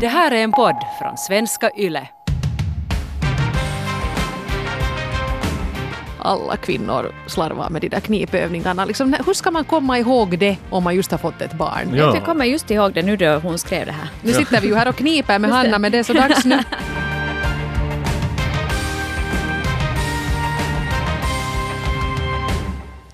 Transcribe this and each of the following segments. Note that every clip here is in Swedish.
Det här är en podd från svenska YLE. alla kvinnor slarvar med de där knipövningarna. Liksom, hur ska man komma ihåg det om man just har fått ett barn? Ja. Jag kommer just ihåg det nu då hon skrev det här. Nu sitter vi ju här och kniper med Hanna, men det är så dags nu.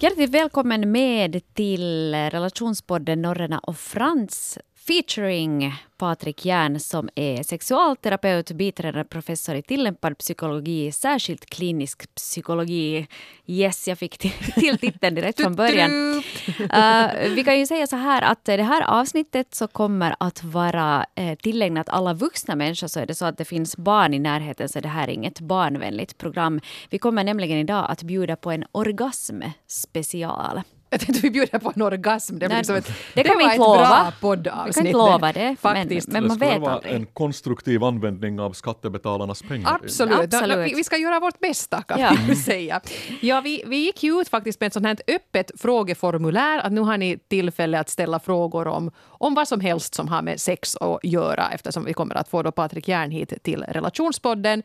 Hjärtligt välkommen med till relationspodden Norrena och Frans featuring Patrik Järn som är sexualterapeut, biträdande professor i tillämpad psykologi, särskilt klinisk psykologi. Yes, jag fick till, titeln direkt från början. Uh, vi kan ju säga så här att det här avsnittet så kommer att vara uh, tillägnat alla vuxna människor. Så är det så att det finns barn i närheten så det här är inget barnvänligt program. Vi kommer nämligen idag att bjuda på en orgasmspecial. Jag tänkte vi bjuder på en orgasm. Det, Nej, liksom ett, det kan vi var inte lova. bra poddavsnitt. Vi kan inte lova det, Faktiskt. men, men man det skulle vet vara aldrig. en konstruktiv användning av skattebetalarnas pengar. Absolut. Absolut. Vi, vi ska göra vårt bästa kan Ja. vi säga. Ja, vi, vi gick ju ut faktiskt med ett sånt här öppet frågeformulär. Att nu har ni tillfälle att ställa frågor om, om vad som helst som har med sex att göra eftersom vi kommer att få då Patrik Järn hit till relationspodden.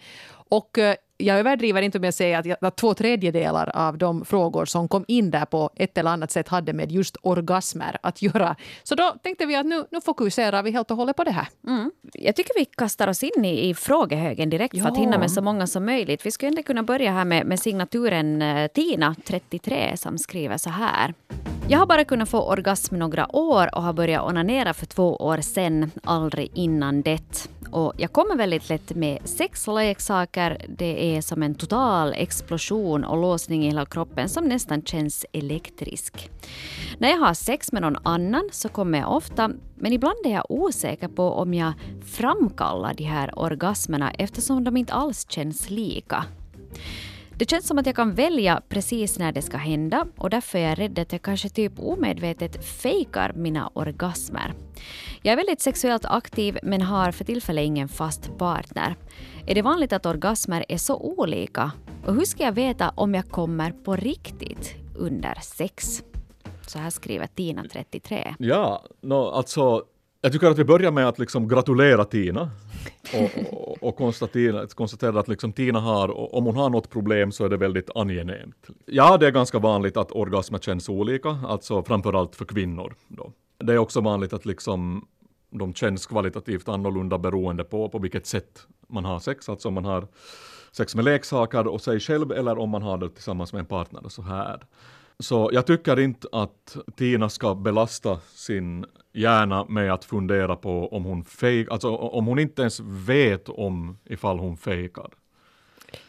Och eh, jag överdriver inte med att säga att, jag, att två tredjedelar av de frågor som kom in där på ett eller annat sätt hade med just orgasmer att göra. Så då tänkte vi att nu, nu fokuserar vi helt och hållet på det här. Mm. Jag tycker vi kastar oss in i, i frågehögen direkt för att Ja. hinna med så många som möjligt. Vi skulle ändå kunna börja här med, med signaturen eh, Tina, 33, som skriver så här. Jag har bara kunnat få orgasm några år och har börjat onanera för två år sedan, aldrig innan det. Och jag kommer väldigt lätt med sexleksaker. Det är som en total explosion och låsning i hela kroppen som nästan känns elektrisk. När jag har sex med någon annan så kommer jag ofta, men ibland är jag osäker på om jag framkallar de här orgasmerna eftersom de inte alls känns lika. Det känns som att jag kan välja precis när det ska hända och därför är jag rädd att jag kanske typ omedvetet fejkar mina orgasmer. Jag är väldigt sexuellt aktiv men har för tillfället ingen fast partner. Är det vanligt att orgasmer är så olika? Och hur ska jag veta om jag kommer på riktigt under sex? Så här skriver Tina, 33. Ja, no, alltså jag tycker att vi börjar med att liksom gratulera Tina och, och, och konstatera, konstatera att liksom Tina har, om hon har något problem så är det väldigt angenämt. Ja, det är ganska vanligt att orgasmer känns olika, alltså framförallt för kvinnor. Då. Det är också vanligt att liksom de känns kvalitativt annorlunda beroende på på vilket sätt man har sex, alltså om man har sex med leksaker och sig själv eller om man har det tillsammans med en partner och så här. Så jag tycker inte att Tina ska belasta sin hjärna med att fundera på om hon fejkar, alltså om hon inte ens vet om ifall hon fejkar.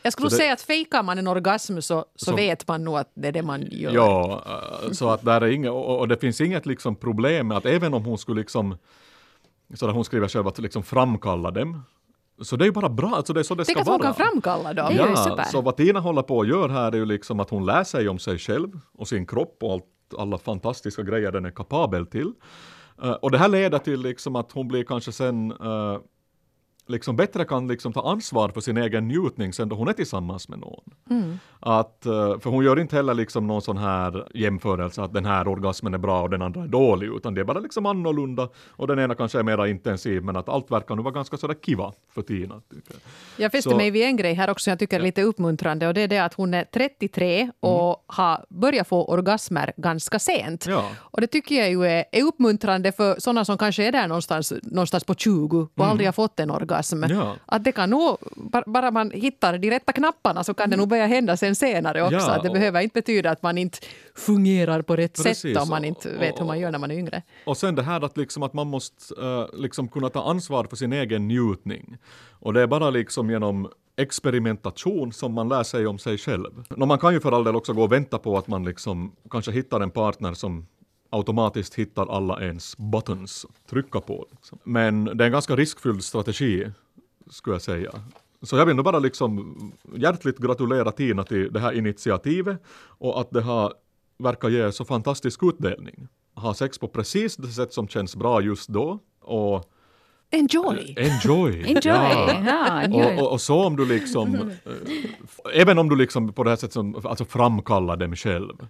Jag skulle det- säga att fejkar man en orgasm så, så, Så- vet man nog att det är det man gör. Ja, eh, så att där är inget, och, och det finns inget liksom problem med att även om hon skulle liksom, så där hon skriver själv att liksom framkalla dem, så det är ju bara bra, alltså det är så det Tänk ska att hon vara. kan framkalla dem. Det är ju Ja, super. så vad Tina håller på att göra här är ju liksom att hon lär sig om sig själv och sin kropp och allt, alla fantastiska grejer den är kapabel till. Eh, och det här leder till liksom att hon blir kanske sen eh, liksom bättre kan liksom ta ansvar för sin egen njutning sen då hon är tillsammans med någon. Att, eh, för hon gör inte heller liksom någon sån här jämförelse att den här orgasmen är bra och den andra är dålig, utan det är bara liksom annorlunda och den ena kanske är mera intensiv, men att allt verkar nu vara ganska sådär kiva för Tina. Tycker jag. Så- mig vid en grej här också jag tycker är lite uppmuntrande och det är det att hon är 33 och har börjat få orgasmer ganska sent. Ja. Och det tycker jag ju är, är uppmuntrande för sådana som kanske är där någonstans, någonstans på 20 och aldrig har fått en orgasm. Ja. Att det kan nog, ba- bara man hittar de rätta knapparna så kan det nog börja hända sen senare också. Ja, det och- behöver inte betyda att man inte fungerar på rätt Precis, sätt om man och- inte vet hur man och- gör när man är yngre. Och sen det här att, liksom att man måste eh, liksom kunna ta ansvar för sin egen njutning. Och det är bara liksom genom experimentation som man lär sig om sig själv. Nå, man kan ju för all del också gå och vänta på att man liksom kanske hittar en partner som automatiskt hittar alla ens buttons att trycka på. Liksom. Men det är en ganska riskfylld strategi, skulle jag säga. Så jag vill nog bara liksom hjärtligt gratulera Tina till det här initiativet och att det har verkar ge så fantastisk utdelning. Ha sex på precis det sätt som känns bra just då och Enjoy! enjoy. Enjoy! Ja. Ja, enjoy. Och, och, och så om du liksom, eh, även om du liksom på det här sättet som, alltså framkallar dem själv.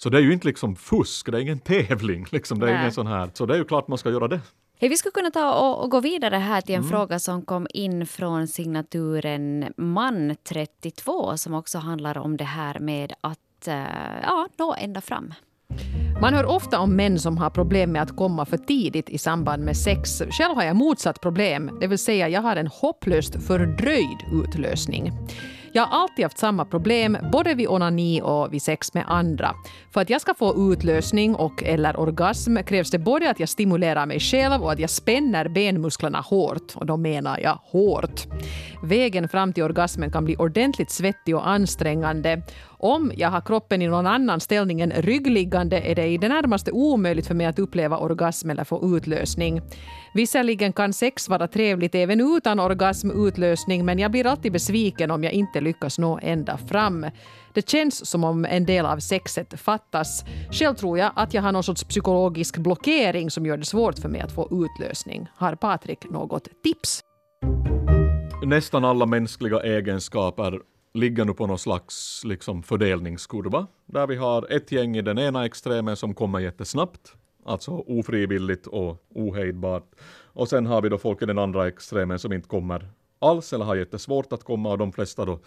Så det är ju inte liksom fusk, det är ingen tävling liksom, det är Nej. ingen sån här, så det är ju klart man ska göra det. Hej, vi skulle kunna ta och, och gå vidare här till en fråga som kom in från signaturen man32 som också handlar om det här med att eh, ja, nå ända fram. Man hör ofta om män som har problem med att komma för tidigt i samband med sex. Själv har jag motsatt problem, det vill säga jag har en hopplöst fördröjd utlösning. Jag har alltid haft samma problem, både vid onani och vid sex med andra. För att jag ska få utlösning och eller orgasm krävs det både att jag stimulerar mig själv och att jag spänner benmusklerna hårt. Och då menar jag hårt. Vägen fram till orgasmen kan bli ordentligt svettig och ansträngande. Om jag har kroppen i någon annan ställning än ryggliggande är det i det närmaste omöjligt för mig att uppleva orgasm eller få utlösning. Visserligen kan sex vara trevligt även utan orgasmutlösning men jag blir alltid besviken om jag inte lyckas nå ända fram. Det känns som om en del av sexet fattas. Själv tror jag att jag har någon sorts psykologisk blockering som gör det svårt för mig att få utlösning. Har Patrik något tips? Nästan alla mänskliga egenskaper ligger nu på någon slags liksom, fördelningskurva. Där vi har ett gäng i den ena extremen som kommer jättesnabbt, alltså ofrivilligt och ohejdbart. Och sen har vi då folk i den andra extremen som inte kommer alls eller har jättesvårt att komma och de flesta då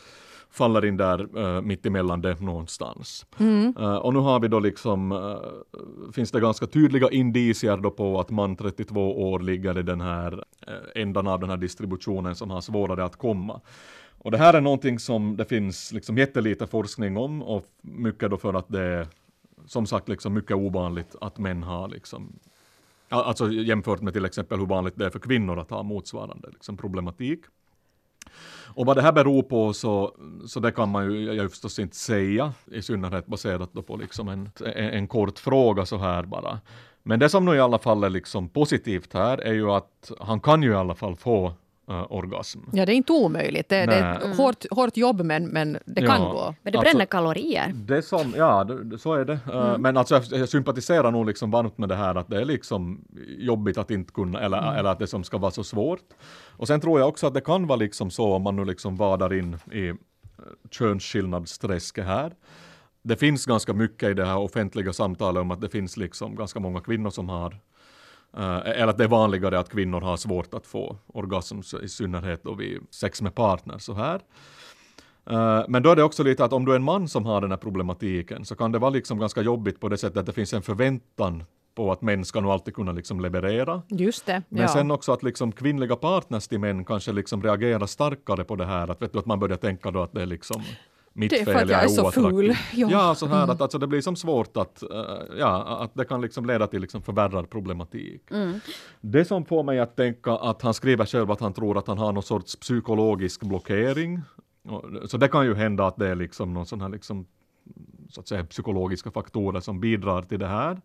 faller in där uh, mitt emellan det någonstans. Mm. Uh, och nu har vi då liksom, uh, finns det ganska tydliga indicier då på att man 32 år ligger i den här uh, ändan av den här distributionen som har svårare att komma. Och det här är någonting som det finns liksom jättelite forskning om och mycket då för att det är som sagt liksom mycket ovanligt att män har liksom Alltså jämfört med till exempel hur vanligt det är för kvinnor att ha motsvarande liksom, problematik. Och vad det här beror på så, så det kan man ju jag förstås inte säga, i synnerhet baserat på liksom en, en, en, kort fråga så här bara. Men det som nu i alla fall är liksom positivt här är ju att han kan ju i alla fall få orgasm. Ja, det är inte omöjligt. Det, det är ett hårt, hårt jobb, men, men det kan Ja. gå. Men det Alltså- bränner kalorier. Det som, ja, det, så är det. Uh, Men alltså jag, jag sympatiserar nog liksom varmt med det här att det är liksom jobbigt att inte kunna, eller, eller att det som ska vara så svårt. Och sen tror jag också att det kan vara liksom så om man nu liksom vadar in i uh, könsskillnadsträsket här. Det finns ganska mycket i det här offentliga samtalet om att det finns liksom ganska många kvinnor som har eller att det är vanligare att kvinnor har svårt att få orgasm, i synnerhet då vid sex med partner så här. Uh, men då är det också lite att om du är en man som har den här problematiken så kan det vara liksom ganska jobbigt på det sättet att det finns en förväntan på att män ska nog alltid kunna liksom leverera. Just det. Men ja. sen också att liksom kvinnliga partners till män kanske liksom reagerar starkare på det här. Att, vet du, att man börjar tänka då att det är liksom mitt Det är för fel, att jag är så oattraktiv. ful. Ja. Ja, så här att alltså, det blir som svårt att, eh, ja, att det kan liksom leda till liksom förvärrad problematik. Det som får mig att tänka att han skriver själv att han tror att han har någon sorts psykologisk blockering. Så det kan ju hända att det är liksom någon sån här liksom, så att säga, psykologiska faktorer som bidrar till det här.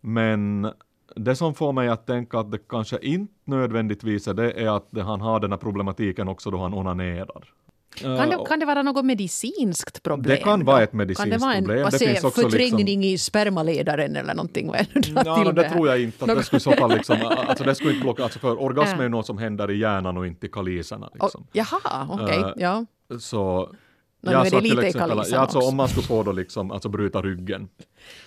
Men det som får mig att tänka att det kanske inte nödvändigtvis är det är att han har den här problematiken också då han onanerar. Kan det, kan det vara något medicinskt problem? Det kan vara ett medicinskt kan det vara en, problem. Vad Det säger finns liksom- förträngning i spermaledaren eller någonting? Vad till no, det tror jag inte. Att det skulle så fall liksom, alltså det skulle inte blocka, alltså för orgasm är ju något som händer i hjärnan och inte i kaliserna. Liksom. jaha, okej. Eh, ja. Så, nu är det lite exempel- ja, alltså, också. om man skulle få då liksom, alltså bryta ryggen,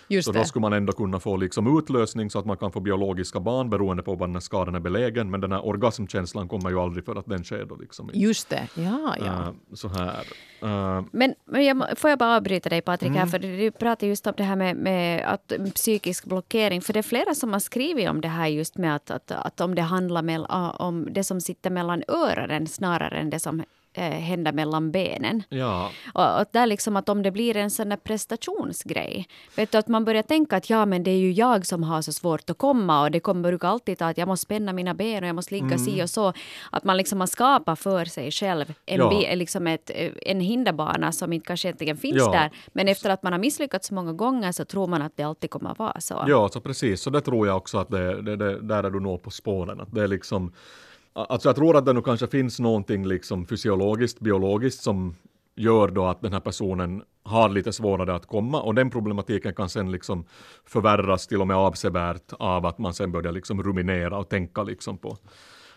Just så det. då skulle man ändå kunna få liksom utlösning så att man kan få biologiska barn beroende på var den här skadan är belägen. Men den här orgasmkänslan kommer ju aldrig för att den sker då liksom. i- Just det. Ja, ja. eh, så här. Eh, Men, men jag, får jag bara avbryta dig Patrik Mm. här, för du pratar just om det här med, med att, psykisk blockering. För det är flera som har skrivit om det här just med att, att, att om det handlar mell, ah, om det som sitter mellan öronen snarare än det som eh, händer mellan benen. ja, Och, och där liksom att om det blir en sån prestationsgrej. Vet du, att man börjar tänka att ja men det är ju jag som har så svårt att komma och det kommer brukar alltid ta att jag måste spänna mina ben och jag måste ligga si och så. Att man liksom har skapat för sig själv en, Ja. bi- liksom ett, eh, en hinderbana som inte kanske egentligen finns Ja. där. Men efter att man har misslyckats så många gånger så tror man att det alltid kommer att vara så. Ja, så precis. Så det tror jag också att det, det, det där är du nog på spåren. Att det är liksom, alltså jag tror att det nu kanske finns någonting liksom fysiologiskt, biologiskt som gör då att den här personen har lite svårare att komma och den problematiken kan sen liksom förvärras till och med avsevärt av att man sen börjar liksom ruminera och tänka liksom på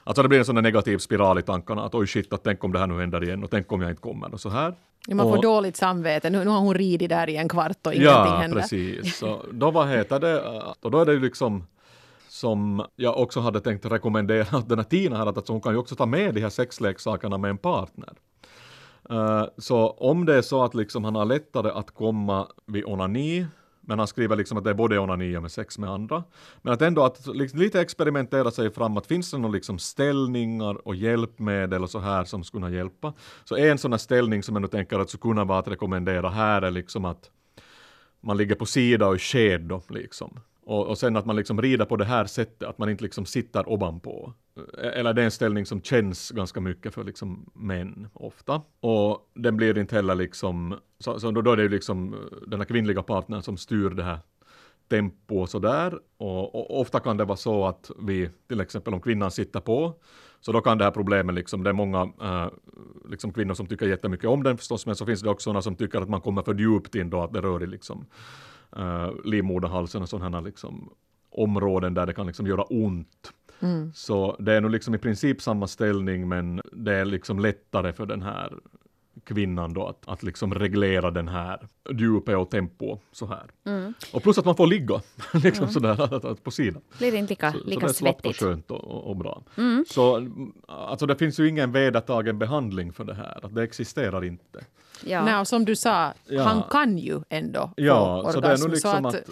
Alltså det blir en sån negativ spiral i tankarna att oj shit, att tänk om det här nu händer igen och tänk om jag inte kommer och så här. Ja, man får Och- dåligt samvete. Nu, nu har hon ridit där i en kvart och ingenting Ja, händer. precis. Så då vad heter det? Och då är det ju liksom som jag också hade tänkt rekommendera den här Tina här, att alltså hon kan ju också ta med de här sexleksakerna med en partner. Uh, så om det är så att liksom han har lättare att komma vid onani, men han skriver liksom att det är både onani och med sex med andra. Men att ändå att liksom lite experimentera sig fram, att finns det några liksom ställningar och hjälpmedel och så här som skulle kunna hjälpa. Så en sån här ställning som jag nu tänker att skulle kunna vara att rekommendera här är liksom att man ligger på sida och i sked då liksom. Och, och, sen att man liksom rider på det här sättet, att man inte liksom sitter ovanpå. Eller det är en ställning som känns ganska mycket för liksom män ofta. Och den blir inte heller liksom, så, så då, då är det ju liksom eh, den här kvinnliga partnern som styr det här tempo och sådär. Och, och, ofta kan det vara så att vi, till exempel om kvinnan sitter på, så då kan det här problemet, liksom, det är många äh, liksom kvinnor som tycker jättemycket om den förstås, men så finns det också sådana som tycker att man kommer för djupt in då, att det rör i liksom uh, livmoderhalsen och sådana liksom, områden där det kan liksom göra ont. Mm. Så det är nog liksom i princip samma ställning men det är liksom lättare för den här kvinnan då att, att liksom reglera den här djupet och tempo så här. Mm. Och plus att man får ligga liksom mm. sådär att, att, på sidan. Blir det inte lika, så, lika så det är svettigt. och skönt och, och, och bra. Mm. Så alltså det finns ju ingen vedertagen behandling för det här, att det existerar inte. Ja. Nej, som du sa, ja. han kan ju ändå ja, få orgasm. Så det är nog liksom att, att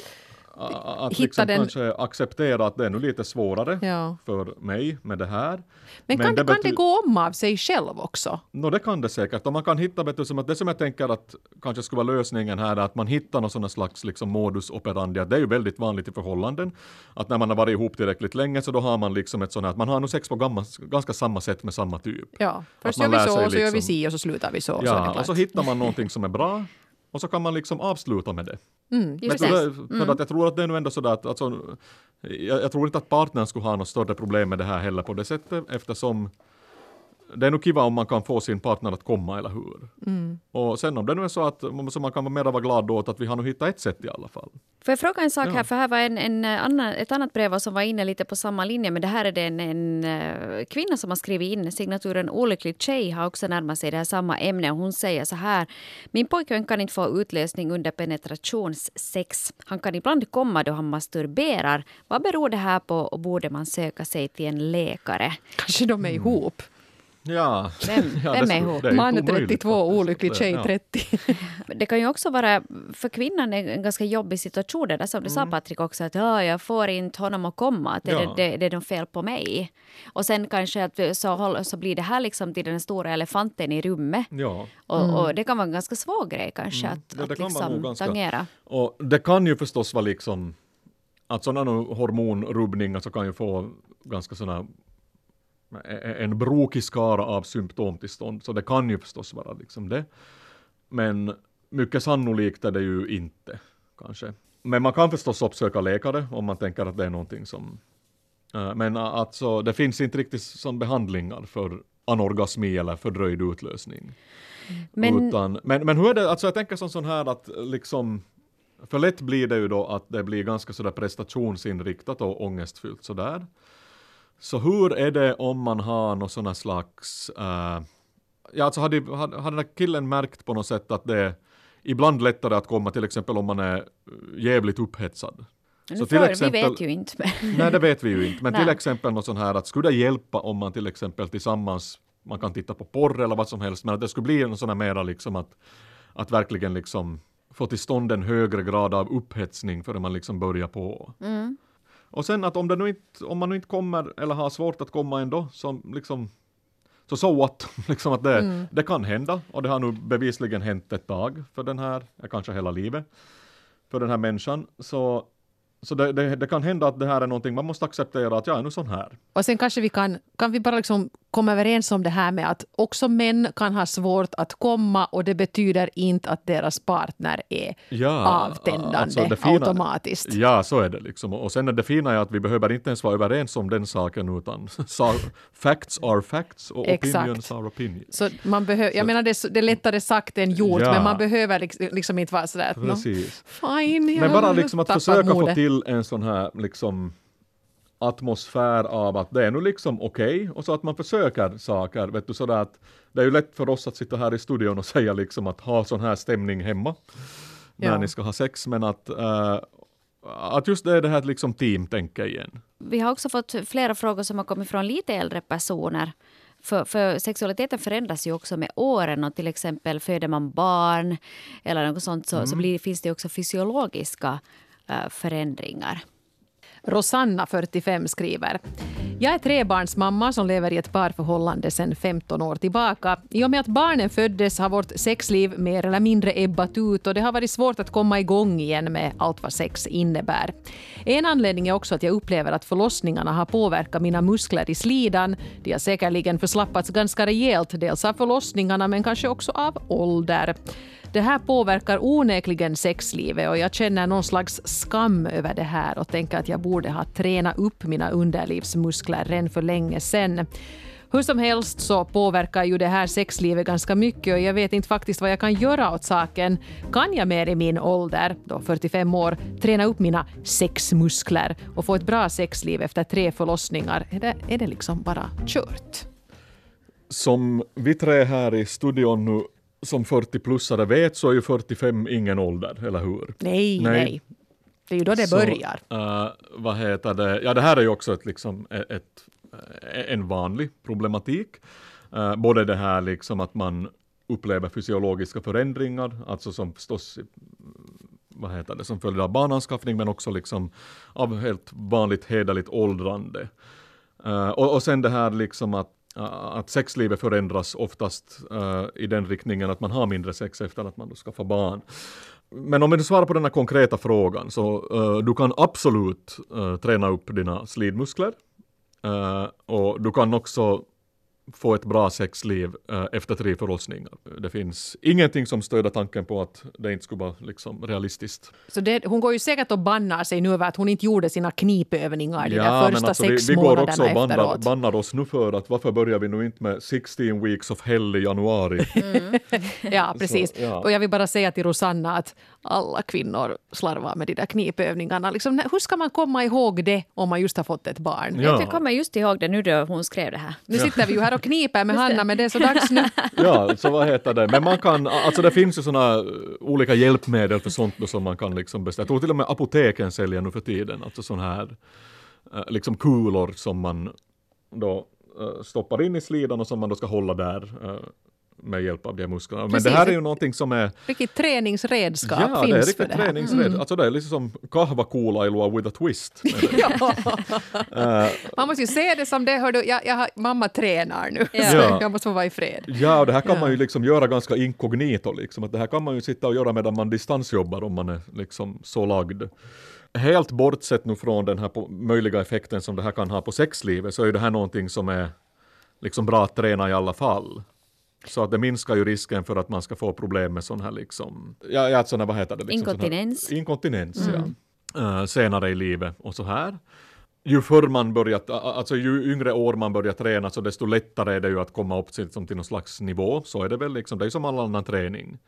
att liksom den... kanske acceptera att det är nu lite svårare ja. för mig med det här. Men, kan, det, kan det gå om av sig själv också? No, det kan det säkert. Och man kan hitta, du, som att det som jag tänker att kanske skulle vara lösningen här är att man hittar någon sån slags liksom modus operandi. Det är ju väldigt vanligt i förhållanden. Att när man har varit ihop tillräckligt länge så då har man liksom ett sånt här att man har nog sex på gamma, ganska samma sätt med samma typ. Ja, först gör vi så, och så liksom, gör vi liksom- si och så slutar vi så. Ja, så och så hittar man någonting som är bra och så kan man liksom avsluta med det. Mm, Men för, mm. att jag tror att det är nog ändå sådär att alltså, jag, jag, tror inte att partnern skulle ha något större problem med det här heller på det sättet eftersom det är nog kiva om man kan få sin partner att komma, eller hur? Mm. Och sen om det nu är så att så man kan mer vara glad åt att vi har nu hittat ett sätt i alla fall. Får jag fråga en sak ja. här, för här var en, en annan, ett annat brev som var inne lite på samma linje, men det här är det en, en uh, kvinna som har skrivit in. Signaturen Olycklig tjej har också närmat sig det här samma ämne och hon säger så här. Min pojkvän kan inte få utlösning under penetrationssex. Han kan ibland komma då han masturberar. Vad beror det här på och borde man söka sig till en läkare? Kanske de är ihop. Ja. Vem, ja, vem är ihop? Man är 32, olycklig tjej 30. det kan ju också vara för kvinnan en ganska jobbig situation. Det där som du mm. sa Patrik också, att ja, jag får inte honom att komma, att det, ja. det, det, det är något fel på mig. Och sen kanske att så, så blir det här liksom till den stora elefanten i rummet. Ja. Och, mm. och, det kan vara en ganska svår grej kanske mm. att, att liksom ganska, tangera. Och det kan ju förstås vara liksom att sådana hormonrubbningar så kan ju få ganska sådana en brokig skara av symptomtillstånd, så det kan ju förstås vara liksom det. Men mycket sannolikt är det ju inte, kanske. Men man kan förstås uppsöka läkare om man tänker att det är någonting som... Äh, men alltså, det finns inte riktigt som behandlingar för anorgasmi eller fördröjd utlösning. Men, Utan, men, men hur är det, alltså jag tänker som sån här att liksom för lätt blir det ju då att det blir ganska sådär prestationsinriktat och ångestfyllt sådär. Så hur är det om man har någon sån slags, uh, ja alltså hade, hade, hade den här killen märkt på något sätt att det är ibland lättare att komma till exempel om man är jävligt upphetsad. Så till exempel, vi vet ju inte. nej, det vet vi ju inte. Men till exempel något sånt här att skulle det hjälpa om man till exempel tillsammans, man kan titta på porr eller vad som helst, men att det skulle bli något sånt här mera liksom att, att verkligen liksom få till stånd en högre grad av upphetsning före man liksom börjar på. Mm. Och sen att om, det nu inte, om man nu inte kommer eller har svårt att komma ändå, så liksom så så what, liksom att det, mm. det kan hända och det har nu bevisligen hänt ett tag för den här, kanske hela livet, för den här människan. Så så det, det, det, kan hända att det här är någonting man måste acceptera att jag är nu sån här. Och sen kanske vi kan, kan vi bara liksom komma överens om det här med att också män kan ha svårt att komma och det betyder inte att deras partner är ja, avtändande alltså fina, automatiskt. Ja, så är det liksom. Och sen är det fina är att vi behöver inte ens vara överens om den saken utan facts are facts och Exakt. opinions are opinions. Så man behöver, jag menar det är, det är lättare sagt än gjort ja. men man behöver liksom, liksom inte vara sådär att Precis. No, fine, Men bara liksom att försöka få till en sån här liksom atmosfär av att det är nu liksom okej okay, och så att man försöker saker, vet du sådär att det är ju lätt för oss att sitta här i studion och säga liksom att ha sån här stämning hemma när ja. ni ska ha sex men att uh, att just det är det här liksom teamtänket igen. Vi har också fått flera frågor som har kommit från lite äldre personer. För, för, sexualiteten förändras ju också med åren och till exempel föder man barn eller något sånt så, mm. så blir, finns det också fysiologiska Eh, förändringar. Rosanna, 45, skriver. Jag är trebarnsmamma som lever i ett parförhållande sedan 15 år tillbaka. I och med att barnen föddes har vårt sexliv mer eller mindre ebbat ut och det har varit svårt att komma igång igen med allt vad sex innebär. En anledning är också att jag upplever att förlossningarna har påverkat mina muskler i slidan. De har säkerligen förslappats ganska rejält, dels av förlossningarna men kanske också av ålder. Det här påverkar onekligen sexlivet och jag känner någon slags skam över det här och tänker att jag borde ha tränat upp mina underlivsmuskler redan för länge sedan. Hur som helst så påverkar ju det här sexlivet ganska mycket och jag vet inte faktiskt vad jag kan göra åt saken. Kan jag mer i min ålder, då 45 år, träna upp mina sexmuskler och få ett bra sexliv efter tre förlossningar? Är det, är det liksom bara kört? Som vi tre här i studion nu som 40-plussare vet så är ju 45 ingen ålder, eller hur? Nej, nej. nej. Det är ju då det så, börjar. Uh, vad heter det? Ja, det här är ju också ett, liksom, ett, ett en vanlig problematik. Uh, både det här liksom att man upplever fysiologiska förändringar, alltså som förstås vad heter det, som följer av barnanskaffning, men också liksom av helt vanligt hederligt åldrande. Uh, och, och sen det här liksom att Eh, att sexlivet förändras oftast uh, i den riktningen att man har mindre sex efter att man då skaffar barn. Men om du svarar på den här konkreta frågan så uh, du kan absolut uh, träna upp dina slidmuskler och du kan också få ett bra sexliv äh, efter tre förlossningar. Det finns ingenting som stöder tanken på att det inte skulle vara liksom, realistiskt. Så det, hon går ju säkert och bannar sig nu över att hon inte gjorde sina knipövningar de där första alltså sex vi, vi månaderna går också och bannar, bannar, oss nu för att varför börjar vi nu inte med 16 weeks of hell i januari? Mm. ja, precis. Så, ja. Och jag vill bara säga till Rosanna att alla kvinnor slarvar med de där knipövningarna. Liksom, hur ska man komma ihåg det om man just har fått ett barn? Ja. Jag kommer just ihåg det nu då hon skrev det här. Nu sitter vi ju här och kniper med Hanna, men det är så dags nu. ja, så vad heter det? Men man kan, alltså det finns ju sådana olika hjälpmedel för sånt som man kan liksom beställa. Jag tror till och med apoteken säljer nu för tiden, alltså sådana här eh, liksom kulor som man då eh, stoppar in i slidan och som man då ska hålla där eh, med hjälp av de musklerna. Men det här är ju någonting som är... Riktigt träningsredskap ja, finns det är riktigt för det här. Träningsred. Mm. Alltså det är liksom som kahvakuulailua with a twist. uh, man måste ju se det som det, hör du, jag, jag, mamma tränar nu, ja. så jag måste få vara i fred. Ja, och det här kan ja. man ju liksom göra ganska inkognito, liksom. att det här kan man ju sitta och göra medan man distansjobbar om man är liksom så lagd helt bortsett nu från den här möjliga effekten som det här kan ha på sexlivet så är det här någonting som är liksom bra att träna i alla fall. Så att det minskar ju risken för att man ska få problem med sån här liksom, ja, ja såna, vad heter det? Liksom, inkontinens. Här, inkontinens, mm. ja. Uh, senare i livet och så här. Ju förr man börjar, alltså ju yngre år man börjar träna så desto lättare är det ju att komma upp till, till någon slags nivå. Så är det väl liksom, det är som all annan träning.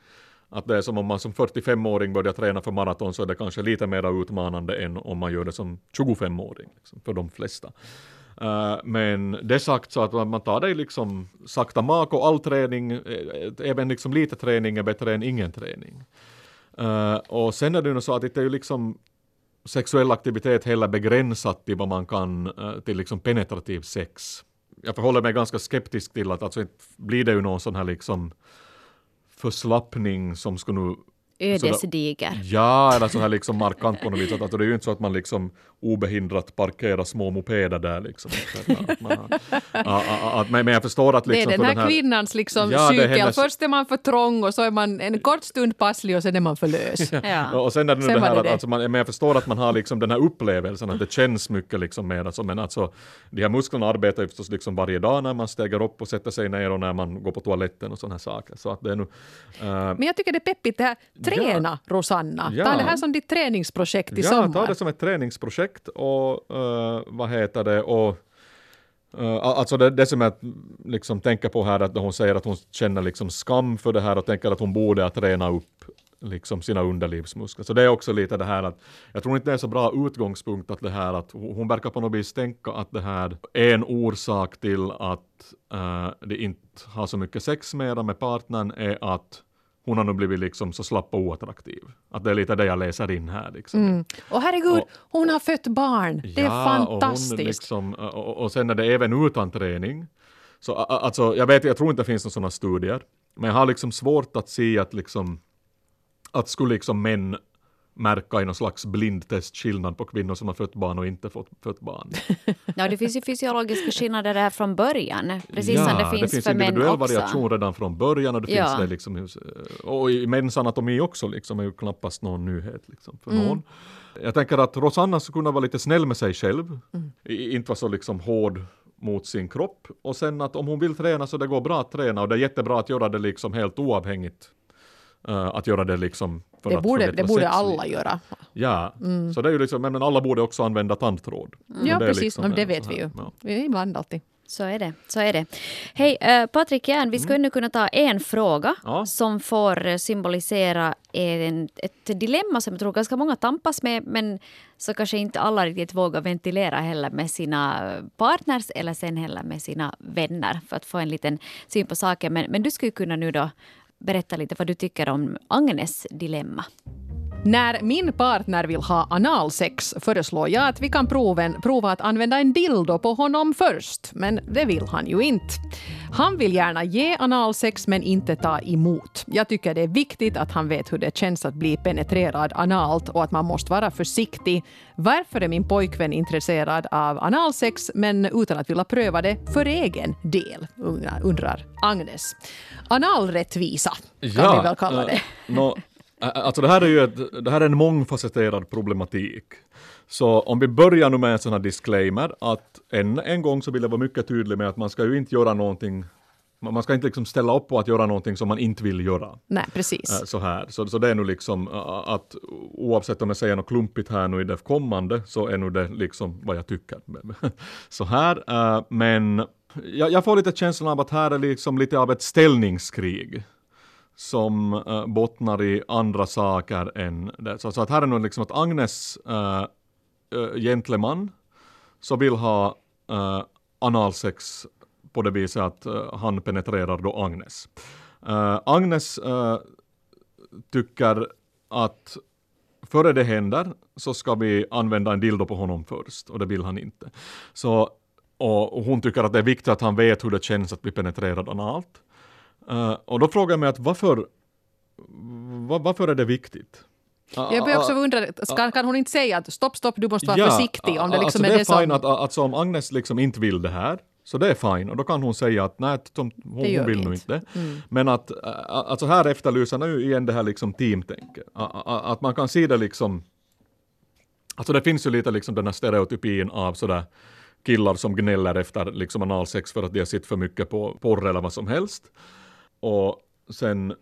Att det är som om man som 45-åring börjar träna för maraton så är det kanske lite mer utmanande än om man gör det som 25-åring, liksom, för de flesta. Uh, men det sagt så att man tar det liksom sakta mak och all träning, eh, eh, även liksom lite träning är bättre än ingen träning. Uh, och sen är det ju så att det är ju liksom sexuell aktivitet heller begränsat till vad man kan, till liksom penetrativ sex. Jag förhåller mig ganska skeptisk till att alltså blir det ju någon sån här liksom förslappning som skulle nu ödesdiger. Ja, eller så här liksom markant på något vis. Alltså, det är ju inte så att man liksom obehindrat parkerar små mopeder där liksom. men, jag förstår att liksom... Det är den här, den här kvinnans liksom ja, cykel. Hennes... Först är man för trång och så är man en kort stund passlig och sen är man för lös. ja. Och sen är det nu det här det att, alltså, man, men jag förstår att man har liksom den här upplevelsen att det känns mycket liksom mer. Alltså, men alltså, de här musklerna arbetar ju förstås liksom varje dag när man stegar upp och sätter sig ner och när man går på toaletten och sådana här saker. Så att det är nu, uh... Men jag tycker det är peppigt det här träna, ja. Rosanna. Ja. Ta det här som ditt träningsprojekt i ja, sommar. Ja, ta det som ett träningsprojekt och uh, vad heter det och Uh, alltså det, det som jag liksom tänker på här, att hon säger att hon känner liksom skam för det här och tänker att hon borde träna upp liksom sina underlivsmuskler. Så det är också lite det här att jag tror inte det är så bra utgångspunkt att det här att hon verkar på något vis tänka att det här är en orsak till att uh, det inte har så mycket sex mera med partnern är att hon har nu blivit liksom så slapp och oattraktiv. Att det är lite det jag läser in här. Liksom. Mm. Och herregud, Och- hon har fött barn. Det är Ja, fantastiskt. Och, hon liksom, och, och sen är det även utan träning. Så alltså, jag vet, jag tror inte det finns några sådana studier. Men jag har liksom svårt att se att liksom, att skulle liksom män märka i någon slags blindtest skillnad på kvinnor som har fött barn och inte fått, fött barn. Ja, det finns ju fysiologiska skillnader där från början. Precis som det finns, för män individuell också. variation redan från början och det Ja. finns det liksom, och i mäns anatomi också liksom är ju knappast någon nyhet liksom för någon. Jag tänker att Rosanna skulle kunna vara lite snäll med sig själv, I, inte vara så liksom hård mot sin kropp och sen att om hon vill träna så det går bra att träna och det är jättebra att göra det liksom helt oavhängigt. Eh, att göra det liksom för Det att borde, det borde alla göra. Ja, så det är ju liksom, men alla borde också använda tandtråd. Och Ja, precis. liksom det vet vi ju. ja. Vi Ibland alltid. Så är det. Så är det. Hej, eh, Patrik Järn, vi skulle nu kunna ta en fråga Ja. som får symbolisera en, ett dilemma som jag tror ganska många tampas med, men så kanske inte alla riktigt vågar ventilera heller med sina partners eller sen heller med sina vänner för att få en liten syn på saken. Men, men du skulle kunna nu då berätta lite vad du tycker om Agnes dilemma. När min partner vill ha analsex föreslår jag att vi kan proven, prova att använda en dildo på honom först. Men det vill han ju inte. Han vill gärna ge analsex men inte ta emot. Jag tycker det är viktigt att han vet hur det känns att bli penetrerad analt och att man måste vara försiktig. Varför är min pojkvän intresserad av analsex men utan att vilja pröva det för egen del? undrar Agnes. Analrättvisa kan vi väl kalla det. nå, ä- alltså det här är ju ett, det här är en mångfacetterad problematik. Så om vi börjar nu med en sån här disclaimer att än en gång så vill jag vara mycket tydlig med att man ska ju inte göra någonting man ska inte liksom ställa upp på att göra någonting som man inte vill göra. Nej, precis. Så här. Så, så det är nu liksom att oavsett om jag säger något klumpigt här nu i det kommande så är nu det liksom vad jag tycker. Så här. Men jag, jag får lite känslan av att här är liksom lite av ett ställningskrig som äh, bottnar i andra saker än det. Så, så att här är nog liksom att Agnes äh, gentleman så vill ha äh, analsex på det viset att äh, han penetrerar då Agnes. Äh, Agnes tycker att före det händer så ska vi använda en dildo på honom först och det vill han inte. Så, och, och hon tycker att det är viktigt att han vet hur det känns att bli penetrerad analt. Uh, och då frågar jag mig att varför, va, varför är det viktigt? Jag börjar också undra, ska, kan hon inte säga att stopp, stopp, du måste vara försiktig om det liksom alltså är det det, är som... fine att, alltså om Agnes liksom inte vill det här, så det är fine och då kan hon säga att nej, hon, hon vi vill nog inte. inte. Men att, alltså här efterlyser nu igen det här liksom teamtänket. Att man kan se det liksom, alltså det finns ju lite liksom den här stereotypin av sådär killar som gnäller efter liksom analsex för att de har sett för mycket på porr eller vad som helst. Och sen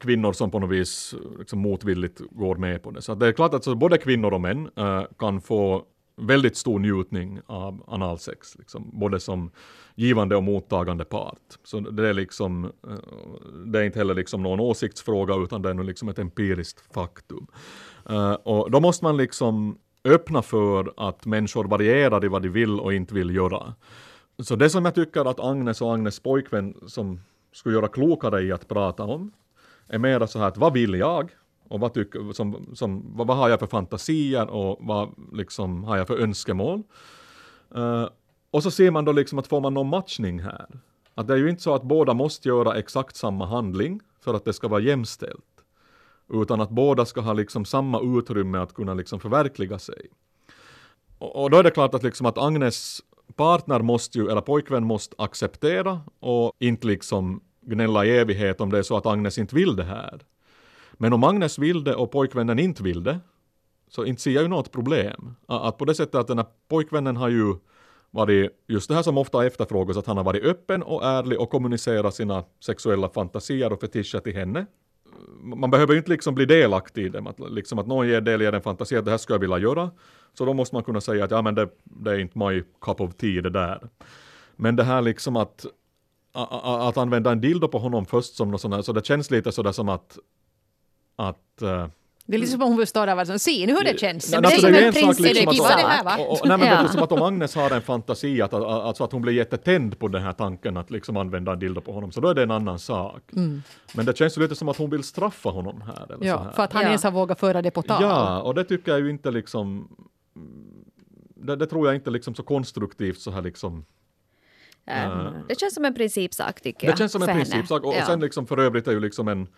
kvinnor som på något vis liksom motvilligt går med på det. Så det är klart att så både kvinnor och män eh, kan få väldigt stor njutning av analsex, liksom, både som givande och mottagande part. Så det är liksom, eh, det är inte heller liksom någon åsiktsfråga utan det är liksom ett empiriskt faktum. Eh, och då måste man liksom öppna för att människor varierar i vad de vill och inte vill göra. Så det som jag tycker att Agnes och Agnes pojkvän som skulle göra klokare i att prata om är mera så här att vad vill jag? Och vad, tycker, som, som, vad, vad har jag för fantasier och vad liksom, har jag för önskemål? Uh, och så ser man då liksom att får man någon matchning här? Att det är ju inte så att båda måste göra exakt samma handling för att det ska vara jämställt. Utan att båda ska ha liksom samma utrymme att kunna liksom förverkliga sig. Och, och då är det klart att, liksom att Agnes partner måste ju, eller pojkvän måste acceptera och inte liksom gnälla i evighet om det är så att Agnes inte vill det här. Men om Agnes vill det och pojkvännen inte vill det, så inte ser jag ju något problem. Att på det sättet att den här pojkvännen har ju varit, just det här som ofta efterfrågas, att han har varit öppen och ärlig och kommunicerat sina sexuella fantasier och fetischer till henne. Man behöver ju inte liksom bli delaktig i dem, att, liksom att någon ger del i en fantasi att det här skulle jag vilja göra. Så då måste man kunna säga att ja men det, det är inte my cup of tea det där. Men det här liksom att, a- a- att använda en dildo på honom först som något sånt här, så det känns lite sådär som att, att eh, Det är lite som om hon vill stå där och säga se nu hur det känns. Nej, det är alltså, som det är en en sak liksom att, det här, va? och, och, nej, men Ja. det är som att om Agnes har en fantasi, att, att, alltså att hon blir jättetänd på den här tanken att liksom använda en dildo på honom, så då är det en annan sak. Men det känns ju lite som att hon vill straffa honom här. Eller så Ja, här. för att han Ja. ens har vågat föra det på tal. Ja, och det tycker jag ju inte liksom det, det tror jag inte liksom så konstruktivt så här liksom. Äh, det känns som en principsak tycker jag. Det känns som en principsak och, Ja. och sen liksom för övrigt är ju liksom en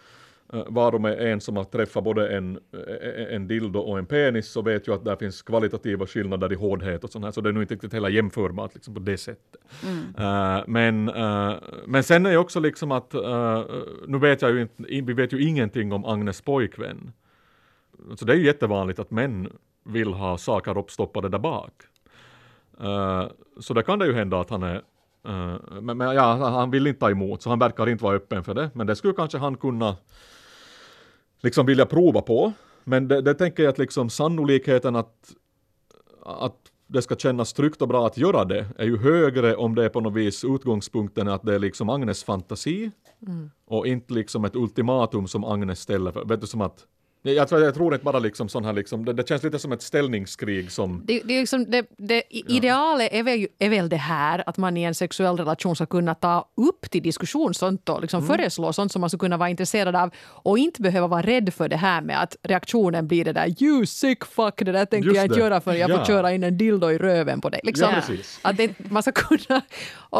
uh, var de är en som har träffat både en, eh, en dildo och en penis så vet ju att där finns kvalitativa skillnader i hårdhet och sånt här så det är nog inte riktigt heller jämförbart liksom på det sättet. Eh, men, eh, men sen är ju också liksom att eh, nu vet jag ju inte, vi vet ju ingenting om Agnes pojkvän. Så det är ju jättevanligt att män vill ha saker uppstoppade där bak. Eh, så där kan det ju hända att han är eh, men, men ja, han vill inte ta emot så han verkar inte vara öppen för det. Men det skulle kanske han kunna liksom vilja prova på. Men det, det tänker jag att liksom sannolikheten att, att det ska kännas tryggt och bra att göra det är ju högre om det är på något vis utgångspunkten att det är liksom Agnes fantasi och inte liksom ett ultimatum som Agnes ställer för. Vet du som att jag tror, jag tror inte bara liksom sån här liksom, det, det känns lite som ett ställningskrig som Det, det, är liksom, det, det idealet är väl, är väl det här att man i en sexuell relation ska kunna ta upp till diskussion sånt och liksom Mm. föreslå sånt som man ska kunna vara intresserad av och inte behöva vara rädd för det här med att reaktionen blir det där you sick fuck, det där tänker Just jag inte göra för jag får Ja. köra in en dildo i röven på dig. Liksom, Ja, att man ska kunna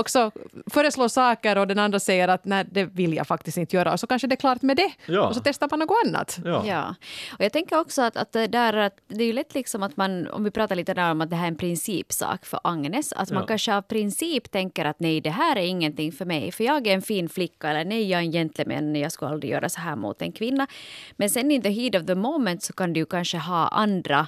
också föreslå saker och den andra säger att nej, det vill jag faktiskt inte göra och så kanske det är klart med det Ja. och så testar man något annat. Ja. Ja, och jag tänker också att, att, det där, att det är ju lätt liksom att man, om vi pratar lite där om att det här är en principsak för Agnes, att man Ja. kanske av princip tänker att nej, det här är ingenting för mig, för jag är en fin flicka eller nej, jag är en gentleman, jag skulle aldrig göra så här mot en kvinna. Men sen in the heat of the moment så kan du kanske ha andra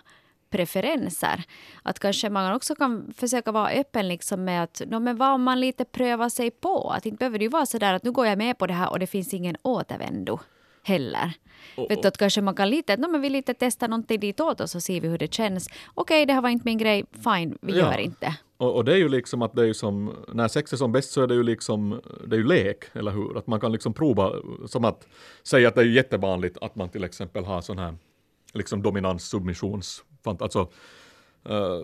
preferenser. Att kanske man också kan försöka vara öppen liksom med att no, men vad om man lite prövar sig på. Att inte behöver det ju vara så där att nu går jag med på det här och det finns ingen återvändo heller. Vet du, att kanske man kan lite, no, men vi lite testa någonting ditåt och så ser vi hur det känns. Okej, det här var inte min grej, fine, vi Ja. gör inte. Och, och det är ju liksom att det är ju som, när sex är som bäst så är det ju liksom, det är ju lek, eller hur? Att man kan liksom prova, som att säga att det är jättevanligt att man till exempel har sån här liksom dominans, submissions, fant- alltså, eh,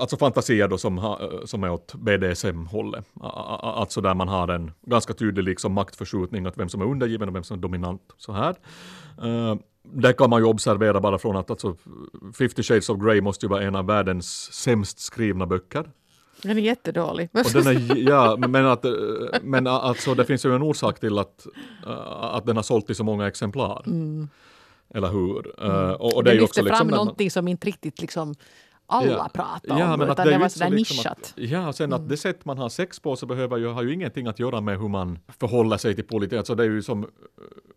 alltså fantasier då som, ha, eh, som är åt BDSM-hållet. Alltså där man har en ganska tydlig liksom maktförskjutning, att vem som är undergiven och vem som är dominant. Så här. Eh, det kan man ju observera bara från att alltså, 50 Shades of Grey måste ju vara en av världens sämst skrivna böcker. Den är jättedålig. Och den är, ja, men- att, men alltså, det finns ju en orsak till att, att den har sålt i så många exemplar. Eller hur? Eh, och, och det ju lyfter också fram liksom... man- någonting som inte riktigt liksom alla Ja. pratar om, Ja, men att utan det, det, var sådär liksom nischat. Att, ja, sen att det sätt man har sex på så behöver ju, har ju ingenting att göra med hur man förhåller sig till politik. Alltså det, är ju som,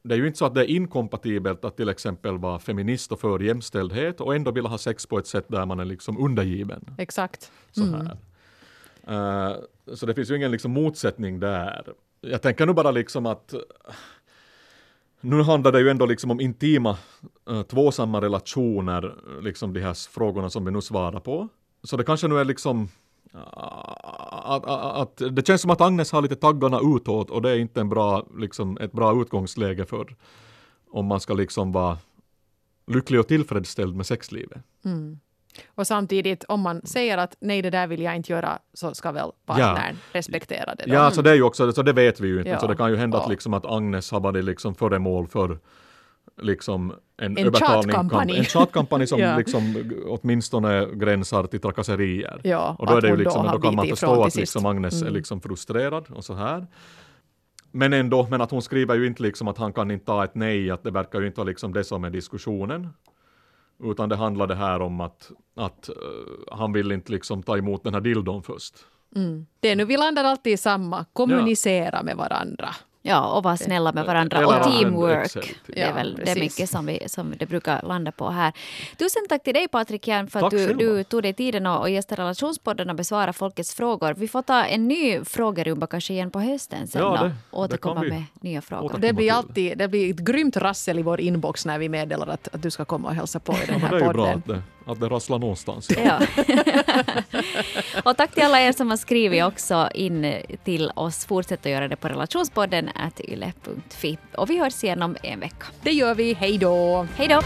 det är ju inte så att det är inkompatibelt att till exempel vara feminist och för jämställdhet och ändå vilja ha sex på ett sätt där man är liksom undergiven. Exakt. Så, här. Eh, så det finns ju ingen liksom motsättning där. Jag tänker nu bara liksom att nu handlar det ju ändå liksom om intima äh, tvåsamma relationer, liksom de här frågorna som vi nu svarar på. Så det kanske nu är liksom att, att, att det känns som att Agnes har lite taggarna utåt och det är inte en bra, liksom, ett bra utgångsläge för om man ska liksom vara lycklig och tillfredsställd med sexlivet. Mm. Och samtidigt, om man säger att nej, det där vill jag inte göra, så ska väl partnern respektera det. Då. Ja, så det är ju också, så det vet vi ju inte. Ja. Så det kan ju hända att, Ja. liksom att Agnes har varit liksom föremål för liksom en, En övertalning, en tjatkampanj som Ja. liksom åtminstone gränsar till trakasserier. Ja, och då, är att det ju då liksom, har då kan man förstå att liksom sist. Mm. Agnes är liksom frustrerad och så här. Men ändå, men att hon skriver ju inte liksom att han kan inte ta ett nej, att det verkar ju inte vara liksom det som är diskussionen. Utan det handlar det här om att, att eh, han vill inte liksom ta emot den här dildon först. Det är nu, vi landar alltid i samma, kommunicera med varandra. Ja, och vara snälla med varandra. Och teamwork. Till. Det är Ja, väl det är mycket som, vi, som det brukar landa på här. Tusen tack till dig Patrik Järn för att du, du tog dig tiden och, och gästade Relationspodden och besvara folkets frågor. Vi får ta en ny frågerumba kanske igen på hösten sen Ja, och det- det återkomma med nya frågor. Det blir alltid det blir ett grymt rassel i vår inbox när vi meddelar att, att du ska komma och hälsa på i den Ja, här podden. Att det, rasslar någonstans. Ja. och tack till alla er som har skrivit också in till oss. Fortsätt att göra det på relationspodden yle.fi. Och vi hörs igen om en vecka. Det gör vi, hej då! Hej då!